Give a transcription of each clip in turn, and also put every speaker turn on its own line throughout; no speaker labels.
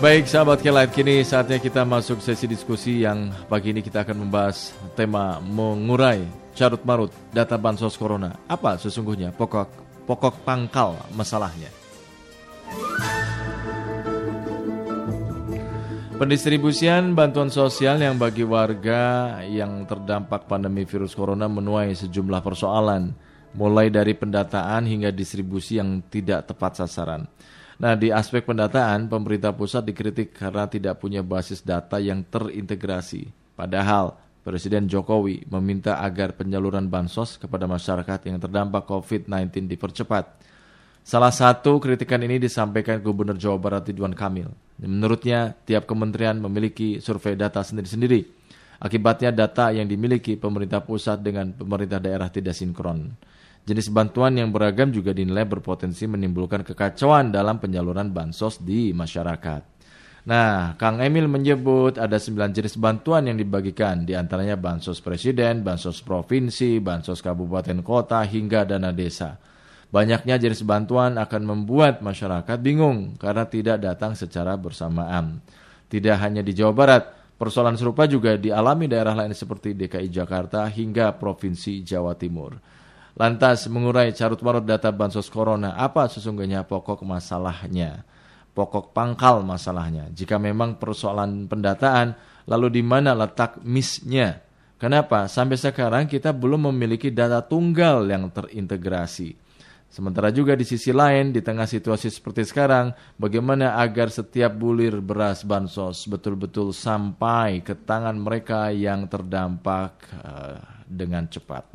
Baik sahabat Kelight, kini saatnya kita masuk sesi diskusi yang pagi ini kita akan membahas tema mengurai carut marut data bansos corona. Apa sesungguhnya pokok pokok pangkal masalahnya? Pendistribusian bantuan sosial yang bagi warga yang terdampak pandemi virus corona menuai sejumlah persoalan, mulai dari pendataan hingga distribusi yang tidak tepat sasaran. Nah, di aspek pendataan, pemerintah pusat dikritik karena tidak punya basis data yang terintegrasi. Padahal, Presiden Jokowi meminta agar penyaluran bansos kepada masyarakat yang terdampak COVID-19 dipercepat. Salah satu kritikan ini disampaikan Gubernur Jawa Barat Ridwan Kamil. Menurutnya, tiap kementerian memiliki survei data sendiri-sendiri. Akibatnya data yang dimiliki pemerintah pusat dengan pemerintah daerah tidak sinkron. Jenis bantuan yang beragam juga dinilai berpotensi menimbulkan kekacauan dalam penyaluran bansos di masyarakat. Nah, Kang Emil menyebut ada 9 jenis bantuan yang dibagikan, di antaranya bansos presiden, bansos provinsi, bansos kabupaten kota, hingga dana desa. Banyaknya jenis bantuan akan membuat masyarakat bingung karena tidak datang secara bersamaan. Tidak hanya di Jawa Barat, persoalan serupa juga dialami daerah lain seperti DKI Jakarta hingga Provinsi Jawa Timur. Lantas mengurai carut marut data bansos corona, apa sesungguhnya pokok masalahnya? Pokok pangkal masalahnya. Jika memang persoalan pendataan, lalu di mana letak misnya? Kenapa sampai sekarang kita belum memiliki data tunggal yang terintegrasi? Sementara juga di sisi lain, di tengah situasi seperti sekarang, bagaimana agar setiap bulir beras bansos betul-betul sampai ke tangan mereka yang terdampak uh, dengan cepat.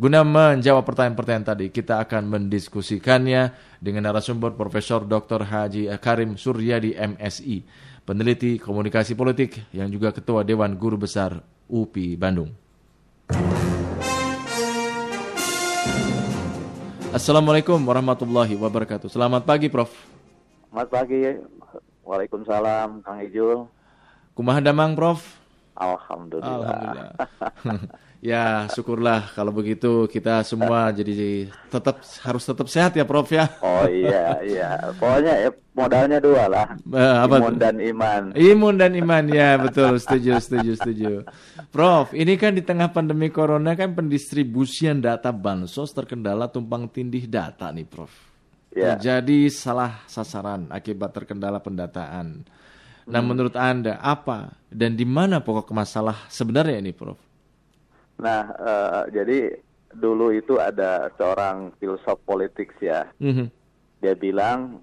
Guna menjawab pertanyaan-pertanyaan tadi, kita akan mendiskusikannya dengan narasumber Profesor Dr. Haji Karim Suryadi MSI, peneliti komunikasi politik yang juga Ketua Dewan Guru Besar UPI Bandung. Assalamualaikum warahmatullahi wabarakatuh. Selamat pagi, Prof.
Selamat pagi. Waalaikumsalam, Kang Ijul.
Kumaha damang, Prof?
Alhamdulillah.
Alhamdulillah. Ya, syukurlah kalau begitu kita semua jadi tetap harus tetap sehat ya, Prof ya.
Oh iya, iya. Pokoknya ya, modalnya dua lah.
Eh, apa
Imun dan iman.
Imun dan iman ya betul setuju setuju setuju. Prof, ini kan di tengah pandemi corona kan pendistribusian data bansos terkendala tumpang tindih data nih, Prof.
Ya.
Terjadi salah sasaran akibat terkendala pendataan. Nah, menurut Anda apa dan di mana pokok masalah sebenarnya ini, Prof?
Nah, eh, jadi dulu itu ada seorang filsuf politik ya.
Mhm.
Dia bilang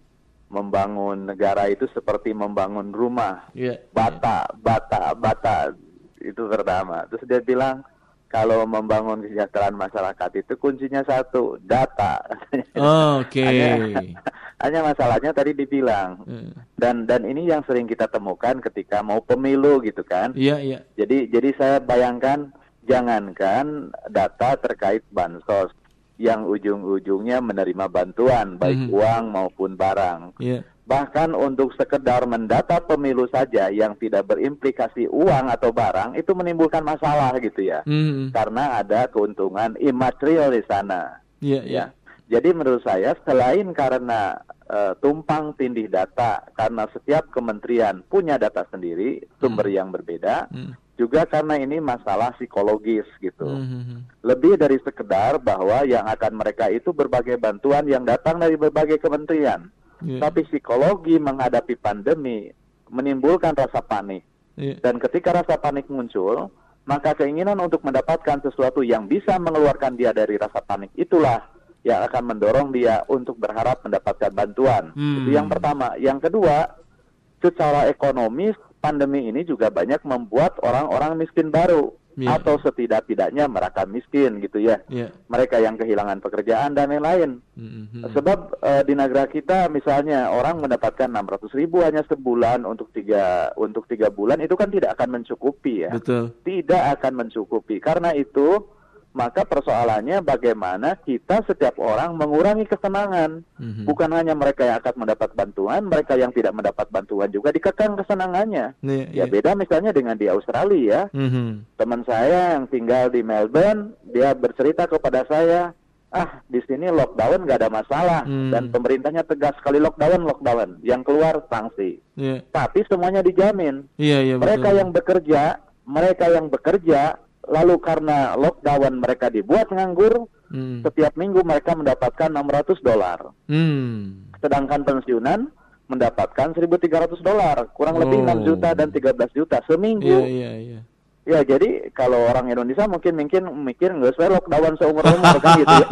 membangun negara itu seperti membangun rumah.
Iya.
Bata, bata, bata. Itu pertama. Terus dia bilang kalau membangun kesejahteraan masyarakat itu kuncinya satu, data.
Oke.
hanya, hanya masalahnya tadi dibilang
Eh,
dan dan ini yang sering kita temukan ketika mau pemilu gitu kan.
Iya, iya.
Jadi jadi saya bayangkan jangankan data terkait bansos yang ujung-ujungnya menerima bantuan baik
Mhm.
uang maupun barang.
Iya.
Bahkan untuk sekedar mendata pemilu saja yang tidak berimplikasi uang atau barang itu menimbulkan masalah gitu ya.
Mhm.
Karena ada keuntungan imaterial di sana.
Iya, iya.
Ya. Jadi menurut saya selain karena eh, tumpang tindih data karena setiap kementerian punya data sendiri sumber yang berbeda,
Mhm.
Juga karena ini masalah psikologis gitu.
Mhm.
Lebih dari sekedar bahwa yang akan mereka itu berbagai bantuan yang datang dari berbagai kementerian.
Iya.
Tapi psikologi menghadapi pandemi menimbulkan rasa panik.
Iya.
Dan ketika rasa panik muncul, maka keinginan untuk mendapatkan sesuatu yang bisa mengeluarkan dia dari rasa panik itulah yang akan mendorong dia untuk berharap mendapatkan bantuan.
Hmm.
Itu yang pertama. Yang kedua, secara ekonomis pandemi ini juga banyak membuat orang-orang miskin baru
Iya.
atau setidak-tidaknya mereka miskin gitu ya.
Iya.
Mereka yang kehilangan pekerjaan dan lain-lain.
Mhm.
Sebab eh, di negara kita misalnya orang mendapatkan 600 ribu hanya sebulan untuk tiga untuk tiga bulan itu kan tidak akan mencukupi ya.
Betul.
Tidak akan mencukupi. Karena itu maka persoalannya bagaimana kita setiap orang mengurangi kesenangan.
Mhm.
Bukan hanya mereka yang akan mendapat bantuan, mereka yang tidak mendapat bantuan juga dikekang kesenangannya.
Iya,
Ya
iya.
beda misalnya dengan di Australia ya.
Mhm.
Teman saya yang tinggal di Melbourne, dia bercerita kepada saya, ah di sini lockdown nggak ada masalah
Hmm.
dan pemerintahnya tegas sekali lockdown lockdown yang keluar sanksi.
Iya.
Tapi semuanya dijamin.
Iya, iya
mereka
betul.
yang bekerja, mereka yang bekerja lalu karena lockdown mereka dibuat nganggur,
Hmm.
setiap minggu mereka mendapatkan 600 dolar.
Hmm.
Sedangkan pensiunan mendapatkan 1.300 dolar, kurang lebih
Oh.
6 juta dan 13 juta seminggu.
Iya, iya, iya.
Ya jadi kalau orang Indonesia mungkin mungkin mikir nggak usah lockdown seumur umur kan gitu ya.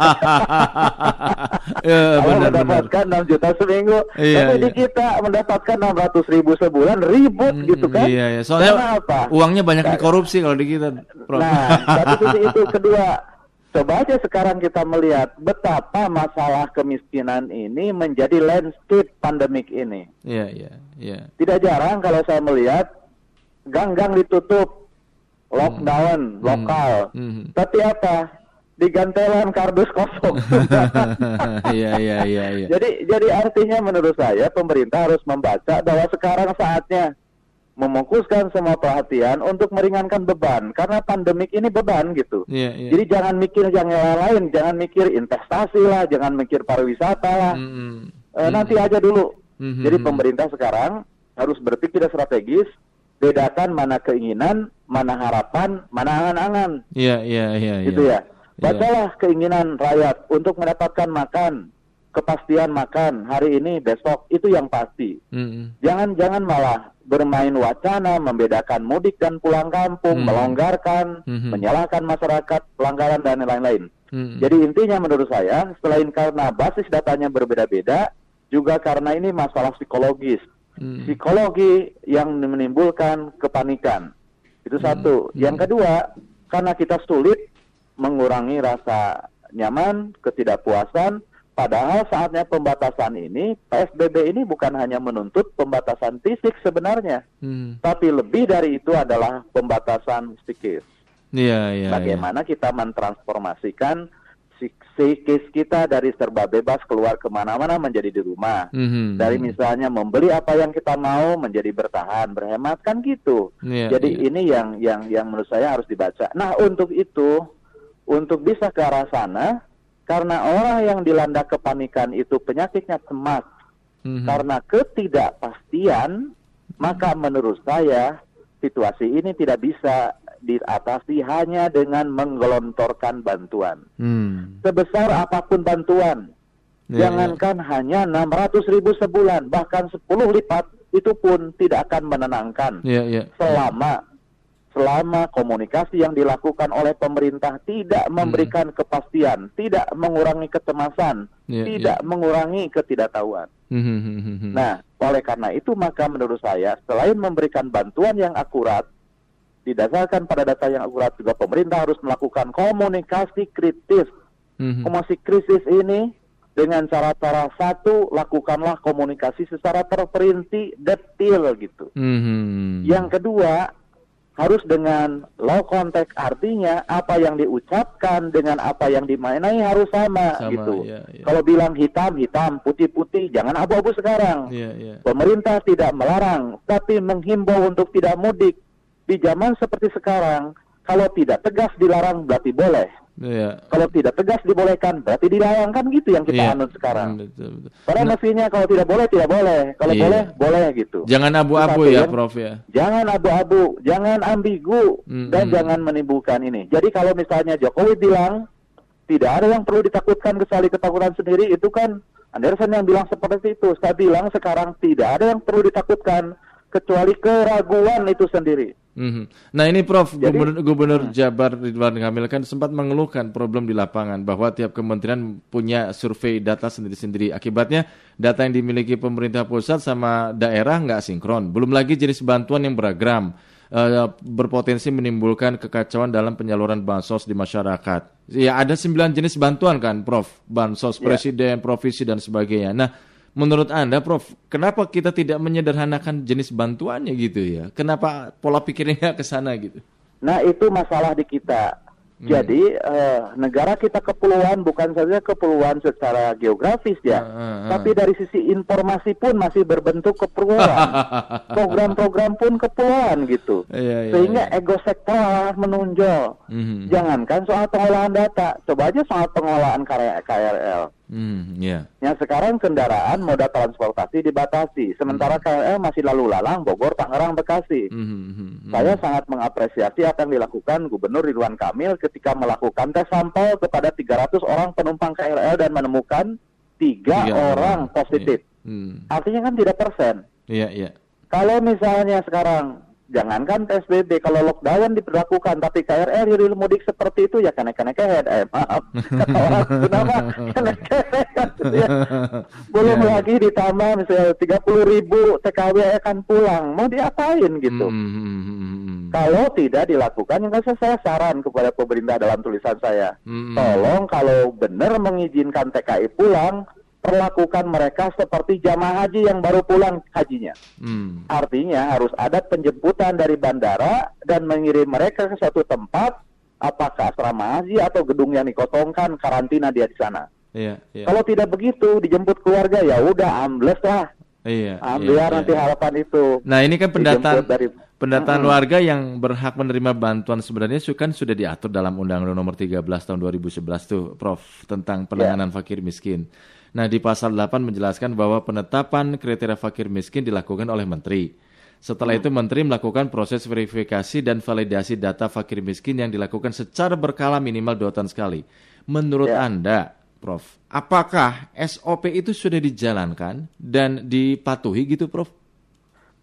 Kalau
benar benar.
mendapatkan 6 juta seminggu,
Iya,
tapi di
iya.
kita mendapatkan 600 ribu sebulan ribut
Mm,
gitu kan?
Iya, iya. Soalnya
Karena apa?
uangnya banyak dikorupsi kalau di kita, Prof.
Nah, satu sisi itu kedua, coba aja sekarang kita melihat betapa masalah kemiskinan ini menjadi landscape pandemik ini.
Iya, iya, iya.
Tidak jarang kalau saya melihat gang-gang ditutup, lockdown lokal.
Hmm.
Tapi apa? Digantelan kardus kosong.
Iya, iya, iya, iya.
jadi jadi artinya menurut saya pemerintah harus membaca bahwa sekarang saatnya memfokuskan semua perhatian untuk meringankan beban karena pandemik ini beban gitu.
Iya, iya.
Jadi jangan mikir yang lain, jangan mikir investasi lah, jangan mikir pariwisata lah.
Mm-mm.
Eh, nanti aja dulu.
Mhm.
Jadi pemerintah sekarang harus berpikir strategis, bedakan mana keinginan, mana harapan, mana angan-angan,
Iya, iya, iya, iya.
gitu ya.
Iya.
Bacalah keinginan rakyat untuk mendapatkan makan, kepastian makan hari ini, besok itu yang pasti.
Mm-mm.
Jangan jangan malah bermain wacana, membedakan mudik dan pulang kampung,
Hmm.
melonggarkan,
Mhm.
menyalahkan masyarakat, pelanggaran dan lain-lain.
Mm-mm.
Jadi intinya menurut saya, selain karena basis datanya berbeda-beda, juga karena ini masalah psikologis.
Mm.
Psikologi yang menimbulkan kepanikan. Itu satu.
Hmm.
Yang kedua, karena kita sulit mengurangi rasa nyaman, ketidakpuasan, padahal saatnya pembatasan ini, PSBB ini bukan hanya menuntut pembatasan fisik sebenarnya,
Mm.
tapi lebih dari itu adalah pembatasan psikis.
Iya, iya.
Bagaimana kita mentransformasikan psikis kita dari serba bebas keluar ke mana-mana menjadi di rumah.
Mhm.
Dari misalnya membeli apa yang kita mau menjadi bertahan, berhemat kan gitu.
Iya,
Jadi
iya.
ini yang yang yang menurut saya harus dibaca. Nah untuk itu, untuk bisa ke arah sana, karena orang yang dilanda kepanikan itu penyakitnya cemas,
Mhm.
karena ketidakpastian, maka menurut saya situasi ini tidak bisa diatasi hanya dengan menggelontorkan bantuan.
Hmm.
Sebesar apa pun bantuan,
Iya,
jangankan hanya 600 ribu sebulan, bahkan 10 lipat, itu pun tidak akan menenangkan.
Iya, iya.
Selama selama komunikasi yang dilakukan oleh pemerintah tidak memberikan kepastian, tidak mengurangi kecemasan,
Iya,
tidak mengurangi ketidaktahuan.
Mhm, mhm.
Nah, oleh karena itu maka menurut saya selain memberikan bantuan yang akurat didasarkan pada data yang akurat juga pemerintah harus melakukan komunikasi kritis.
Mhm.
Komunikasi krisis ini dengan cara-cara satu lakukanlah komunikasi secara terperinci detail gitu.
Mhm.
Yang kedua harus dengan low contact artinya apa yang diucapkan dengan apa yang dimainai harus sama,
Sama,
gitu.
iya, iya.
Kalau bilang hitam hitam, putih putih, jangan abu-abu sekarang.
Iya, iya.
Pemerintah tidak melarang, tapi menghimbau untuk tidak mudik. Di zaman seperti sekarang, kalau tidak tegas dilarang berarti boleh.
Iya.
Kalau tidak tegas dibolehkan berarti dilarang kan gitu yang kita
Iya.
anut sekarang.
Hmm, Betul, betul.
Karena mestinya kalau tidak boleh tidak boleh, kalau
Iya.
boleh boleh gitu.
Jangan abu-abu ya,
kan?
Prof ya.
Jangan abu-abu, jangan ambigu,
Mm-mm.
dan jangan menimbulkan ini. Jadi kalau misalnya Jokowi bilang tidak ada yang perlu ditakutkan kecuali ketakutan sendiri, itu kan Anderson yang bilang seperti itu. Saya bilang sekarang tidak ada yang perlu ditakutkan kecuali keraguan itu sendiri.
Mhm. Nah ini Prof,
Jadi-
Gubernur, Gubernur Jabar Ridwan Kamil kan sempat mengeluhkan problem di lapangan bahwa tiap kementerian punya survei data sendiri-sendiri. Akibatnya data yang dimiliki pemerintah pusat sama daerah nggak sinkron. Belum lagi jenis bantuan yang beragam, eh, berpotensi menimbulkan kekacauan dalam penyaluran bansos di masyarakat. Ya ada 9 jenis bantuan kan, Prof. Bansos
Ya.
presiden, provinsi dan sebagainya. Nah Menurut Anda, Prof, kenapa kita tidak menyederhanakan jenis bantuannya gitu ya? Kenapa pola pikirnya ke sana gitu?
Nah itu masalah di kita.
Hmm.
Jadi eh, negara kita kepulauan bukan saja kepulauan secara geografis ya,
Ah, ah, ah.
tapi dari sisi informasi pun masih berbentuk kepulauan. Program-program pun kepulauan gitu.
Iya, iya,
Sehingga
iya.
ego sektoral menonjol.
Mhm.
Jangankan soal pengolahan data, coba aja soal pengolahan KR- KRL.
Hmm, ya.
Yang sekarang kendaraan moda transportasi dibatasi, sementara KRL masih lalu lalang Bogor, Tangerang, Bekasi.
Mhm, mhm, mhm.
Saya sangat mengapresiasi apa yang dilakukan Gubernur Ridwan Kamil ketika melakukan tes sampel kepada 300 orang penumpang KRL dan menemukan tiga
Tiga
orang positif.
Iya. Hmm.
Artinya kan tidak persen.
Iya, iya.
Kalau misalnya sekarang jangankan PSBB, kalau lockdown diberlakukan, tapi KRL hilir mudik seperti itu ya kenek-kenek eh maaf kata orang kenapa kenek-kenek ya. Belum
Iya, iya.
lagi ditambah misalnya 30 ribu TKW akan pulang, mau diapain gitu?
Hmm, hmm, hmm, hmm, hmm.
Kalau tidak dilakukan, yang saya, saya saran kepada pemerintah dalam tulisan saya,
Hmm.
tolong kalau benar mengizinkan TKI pulang, perlakukan mereka seperti jamaah haji yang baru pulang hajinya.
Hmm.
Artinya harus ada penjemputan dari bandara dan mengirim mereka ke suatu tempat, apakah asrama haji atau gedung yang dikosongkan, karantina dia di sana.
Iya, iya.
Kalau tidak begitu, dijemput keluarga ya udah ambles lah,
Iya.
ambil
iya,
nanti
iya.
harapan itu.
Nah, ini kan pendataan
Dijemput dari
pendataan
Mm-mm.
warga yang berhak menerima bantuan sebenarnya kan sudah diatur dalam Undang-Undang Nomor 13 tahun 2011 tuh, Prof, tentang penanganan fakir miskin. Nah, di pasal 8 menjelaskan bahwa penetapan kriteria fakir miskin dilakukan oleh menteri. Setelah itu menteri melakukan proses verifikasi dan validasi data fakir miskin yang dilakukan secara berkala minimal dua tahun sekali. Menurut
Ya.
Anda, Prof, apakah SOP itu sudah dijalankan dan dipatuhi gitu, Prof?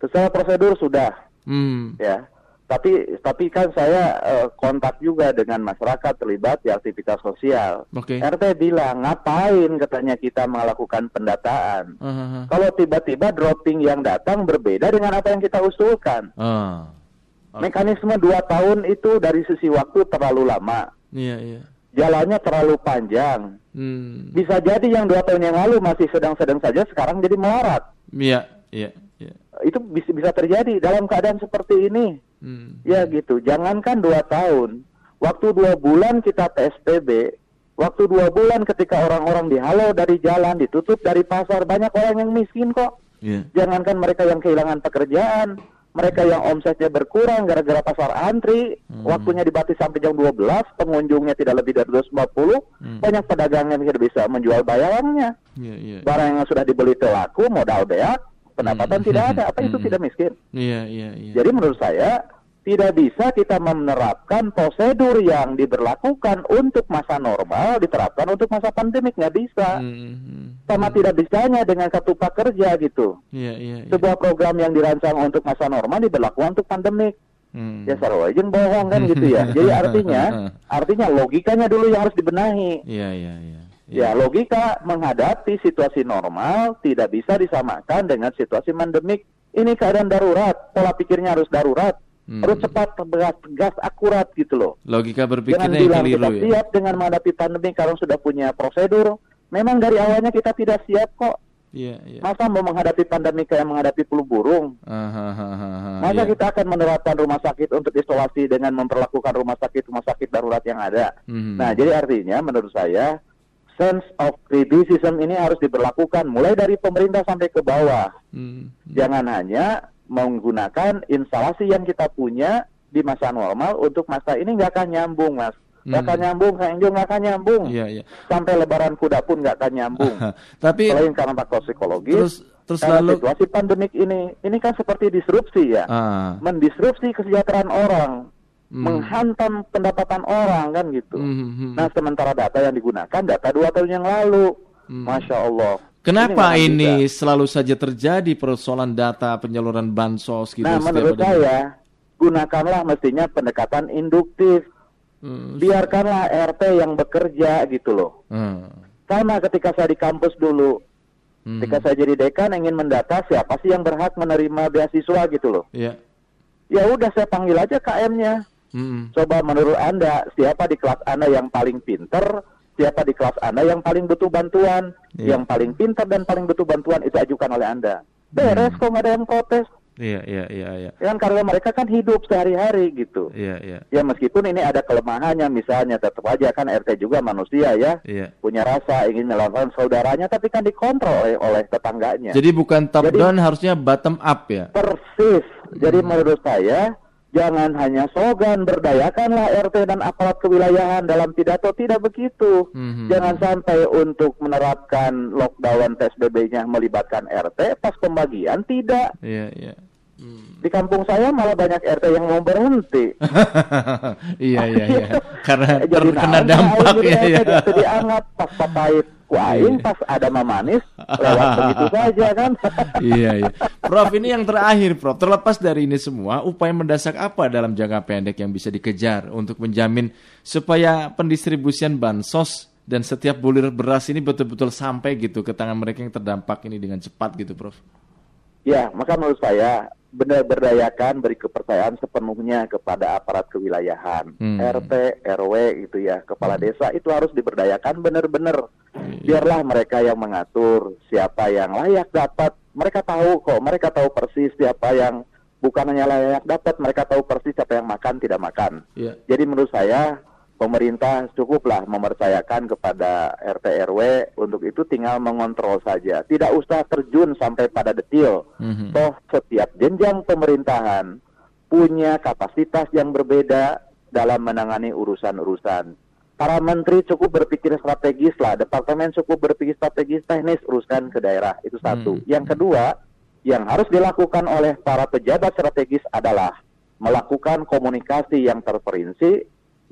Secara prosedur sudah,
Hmm.
ya. Tapi tapi kan saya eh, kontak juga dengan masyarakat terlibat di aktivitas sosial.
Oke.
RT bilang ngapain katanya kita melakukan pendataan.
Ah,
Kalau tiba-tiba dropping yang datang berbeda dengan apa yang kita usulkan.
ah. Oke.
Mekanisme dua tahun itu dari sisi waktu terlalu lama.
Iya, iya.
Jalannya terlalu panjang.
Hmm.
Bisa jadi yang dua tahun yang lalu masih sedang-sedang saja, sekarang jadi melarat.
Iya, iya, iya.
Itu bisa, bisa terjadi dalam keadaan seperti ini.
Hmm.
Ya gitu, jangankan dua tahun, waktu dua bulan kita PSBB, waktu dua bulan ketika orang-orang dihalau dari jalan, ditutup dari pasar, banyak orang yang miskin kok.
Iya.
Jangankan mereka yang kehilangan pekerjaan, mereka yang omsetnya berkurang gara-gara pasar antri,
Hmm.
waktunya dibatasi sampai jam 12, pengunjungnya tidak lebih dari 250,
Hmm.
banyak pedagang yang tidak bisa menjual bayarannya.
Iya, iya.
Barang yang sudah dibeli telaku, modal beak, pendapatan
Hmm.
tidak ada, apa itu
Hmm.
tidak miskin?
Iya, iya, iya.
Jadi menurut saya tidak bisa kita menerapkan prosedur yang diberlakukan untuk masa normal diterapkan untuk masa pandemik nggak bisa.
Hmm, hmm.
Sama tidak bisanya dengan kartu prakerja gitu.
Iya, iya, iya.
Sebuah program yang dirancang untuk masa normal diberlakukan untuk pandemik.
Hmm.
Ya sarwajeng bohong kan gitu ya. Jadi artinya artinya logikanya dulu yang harus dibenahi.
Iya, iya, iya.
Ya logika menghadapi situasi normal tidak bisa disamakan dengan situasi pandemik. Ini keadaan darurat, pola pikirnya harus darurat.
Hmm.
Harus cepat, tegas, tegas, akurat gitu loh.
Logika berpikirnya yang
bilang
keliru
kita
ya.
siap dengan menghadapi pandemi karena sudah punya prosedur. Memang dari awalnya kita tidak siap kok.
Iya, iya.
Masa mau menghadapi pandemi kayak menghadapi flu burung?
Ah, ah, ah,
Masa
iya.
kita akan menerapkan rumah sakit untuk isolasi dengan memperlakukan rumah sakit rumah sakit darurat yang ada?
Hmm.
Nah, jadi artinya menurut saya sense of criticism ini harus diberlakukan mulai dari pemerintah sampai ke bawah.
Hmm.
Jangan hanya menggunakan instalasi yang kita punya di masa normal untuk masa ini nggak akan nyambung, Mas. Nggak
Hmm.
akan nyambung, Enjo nggak akan nyambung.
Iya, iya.
Sampai lebaran kuda pun nggak akan nyambung.
Tapi
Selain karena faktor psikologis,
terus terus
karena
lalu
situasi pandemik ini, ini kan seperti disrupsi ya.
ah.
Mendisrupsi kesejahteraan orang,
Hmm.
menghantam pendapatan orang kan gitu.
Hmm, hmm, hmm.
Nah, sementara data yang digunakan data dua tahun yang lalu.
Hmm.
Masya Allah.
Kenapa ini,
bisa.
selalu saja terjadi persoalan data penyaluran bansos gitu?
Nah, menurut saya, gunakanlah mestinya pendekatan induktif.
Hmm.
Biarkanlah RT yang bekerja gitu loh.
Hmm.
Sama ketika saya di kampus dulu.
Hmm.
Ketika saya jadi dekan ingin mendata siapa sih yang berhak menerima beasiswa gitu loh.
Iya.
Ya udah saya panggil aja KM-nya.
Hmm.
Coba menurut Anda, siapa di kelas Anda yang paling pinter, siapa di kelas Anda yang paling butuh bantuan,
Iya.
yang paling pinter dan paling butuh bantuan itu ajukan oleh Anda. Beres
Hmm.
kok nggak ada yang protes.
Iya, iya, iya, iya.
Ya kan karena mereka kan hidup sehari-hari gitu.
Iya, iya.
Ya meskipun ini ada kelemahannya misalnya tetap aja kan RT juga manusia ya.
Iya.
Punya rasa ingin melawan saudaranya tapi kan dikontrol oleh, oleh tetangganya.
Jadi bukan top
Jadi-
down harusnya bottom up ya.
Persis. Jadi menurut saya jangan hanya slogan berdayakanlah RT dan aparat kewilayahan dalam pidato tidak begitu.
Mhm.
Jangan sampai untuk menerapkan lockdown PSBB-nya melibatkan RT pas pembagian tidak.
Iya, iya.
Di kampung saya malah banyak RT yang mau berhenti.
iya, iya, iya. Karena
Jadi
terkena
aing
ya.
gitu, Jadi dianggap pas papait ku aing,
Iya.
pas ada mamanis lewat begitu saja kan.
iya, iya. Prof, ini yang terakhir, Prof. Terlepas dari ini semua, upaya mendesak apa dalam jangka pendek yang bisa dikejar untuk menjamin supaya pendistribusian bansos dan setiap bulir beras ini betul-betul sampai gitu ke tangan mereka yang terdampak ini dengan cepat gitu, Prof.
Ya, maka menurut saya benar berdayakan beri kepercayaan sepenuhnya kepada aparat kewilayahan,
Hmm.
RT, RW gitu ya, kepala desa itu harus diberdayakan benar-benar. Biarlah mereka yang mengatur siapa yang layak dapat. Mereka tahu kok, mereka tahu persis siapa yang bukan hanya layak dapat, mereka tahu persis siapa yang makan tidak makan.
Iya.
Jadi menurut saya pemerintah cukuplah mempercayakan kepada RT RW untuk itu tinggal mengontrol saja. Tidak usah terjun sampai pada detil.
Mhm.
Toh setiap jenjang pemerintahan punya kapasitas yang berbeda dalam menangani urusan-urusan. Para menteri cukup berpikir strategis lah, departemen cukup berpikir strategis teknis urusan ke daerah itu satu.
Hmm.
Yang kedua, yang harus dilakukan oleh para pejabat strategis adalah melakukan komunikasi yang terperinci,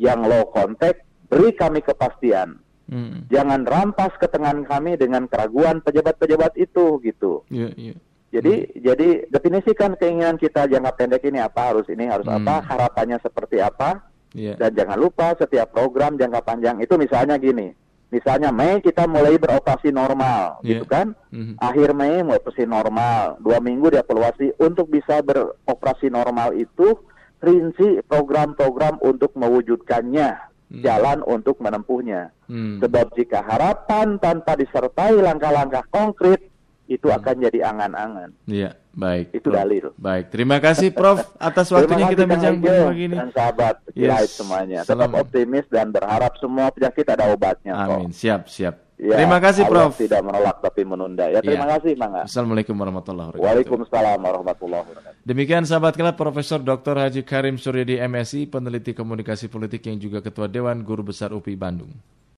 yang low contact, beri kami kepastian.
Mhm.
Jangan rampas ketenangan kami dengan keraguan pejabat-pejabat itu gitu.
Iya, iya.
Jadi jadi definisikan keinginan kita jangka pendek ini apa harus ini harus
Hmm.
apa harapannya seperti apa
Iya.
dan jangan lupa setiap program jangka panjang itu misalnya gini misalnya Mei kita mulai beroperasi normal
Iya.
gitu kan
Mhm.
akhir Mei mau operasi normal dua minggu dievaluasi untuk bisa beroperasi normal itu rinci program-program untuk mewujudkannya
Hmm.
jalan untuk menempuhnya
Hmm.
sebab jika harapan tanpa disertai langkah-langkah konkret itu akan jadi angan-angan.
Iya, baik.
Itu
Prof.
dalil.
Baik, terima kasih Prof atas waktunya kita
kasih, Kang
bincang
Ejo
pagi ini.
dan sahabat
Yes.
Semuanya. Tetap
Salam.
optimis dan berharap semua penyakit ada obatnya.
Amin, siap, siap.
Ya,
terima kasih
Allah
Prof.
Tidak menolak tapi menunda. Ya terima
Ya.
kasih Mangga.
Assalamualaikum warahmatullahi wabarakatuh.
Waalaikumsalam warahmatullahi wabarakatuh.
Demikian sahabat kelab Profesor Dr. Haji Karim Suryadi MSI, peneliti komunikasi politik yang juga Ketua Dewan Guru Besar UPI Bandung.